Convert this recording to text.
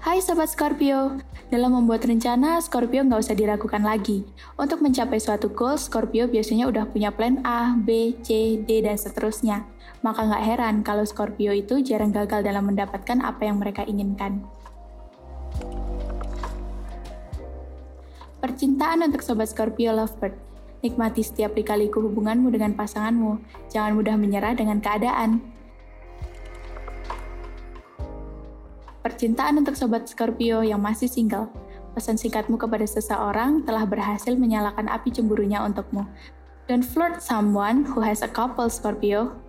Hai Sobat Scorpio, dalam membuat rencana, Scorpio nggak usah diragukan lagi. Untuk mencapai suatu goal, Scorpio biasanya udah punya plan A, B, C, D, dan seterusnya. Maka nggak heran kalau Scorpio itu jarang gagal dalam mendapatkan apa yang mereka inginkan. Percintaan untuk Sobat Scorpio Lovebird. Nikmati setiap lika-liku hubunganmu dengan pasanganmu. Jangan mudah menyerah dengan keadaan. Percintaan untuk Sobat Scorpio yang masih single. Pesan singkatmu kepada seseorang telah berhasil menyalakan api cemburunya untukmu. Don't flirt someone who has a couple, Scorpio.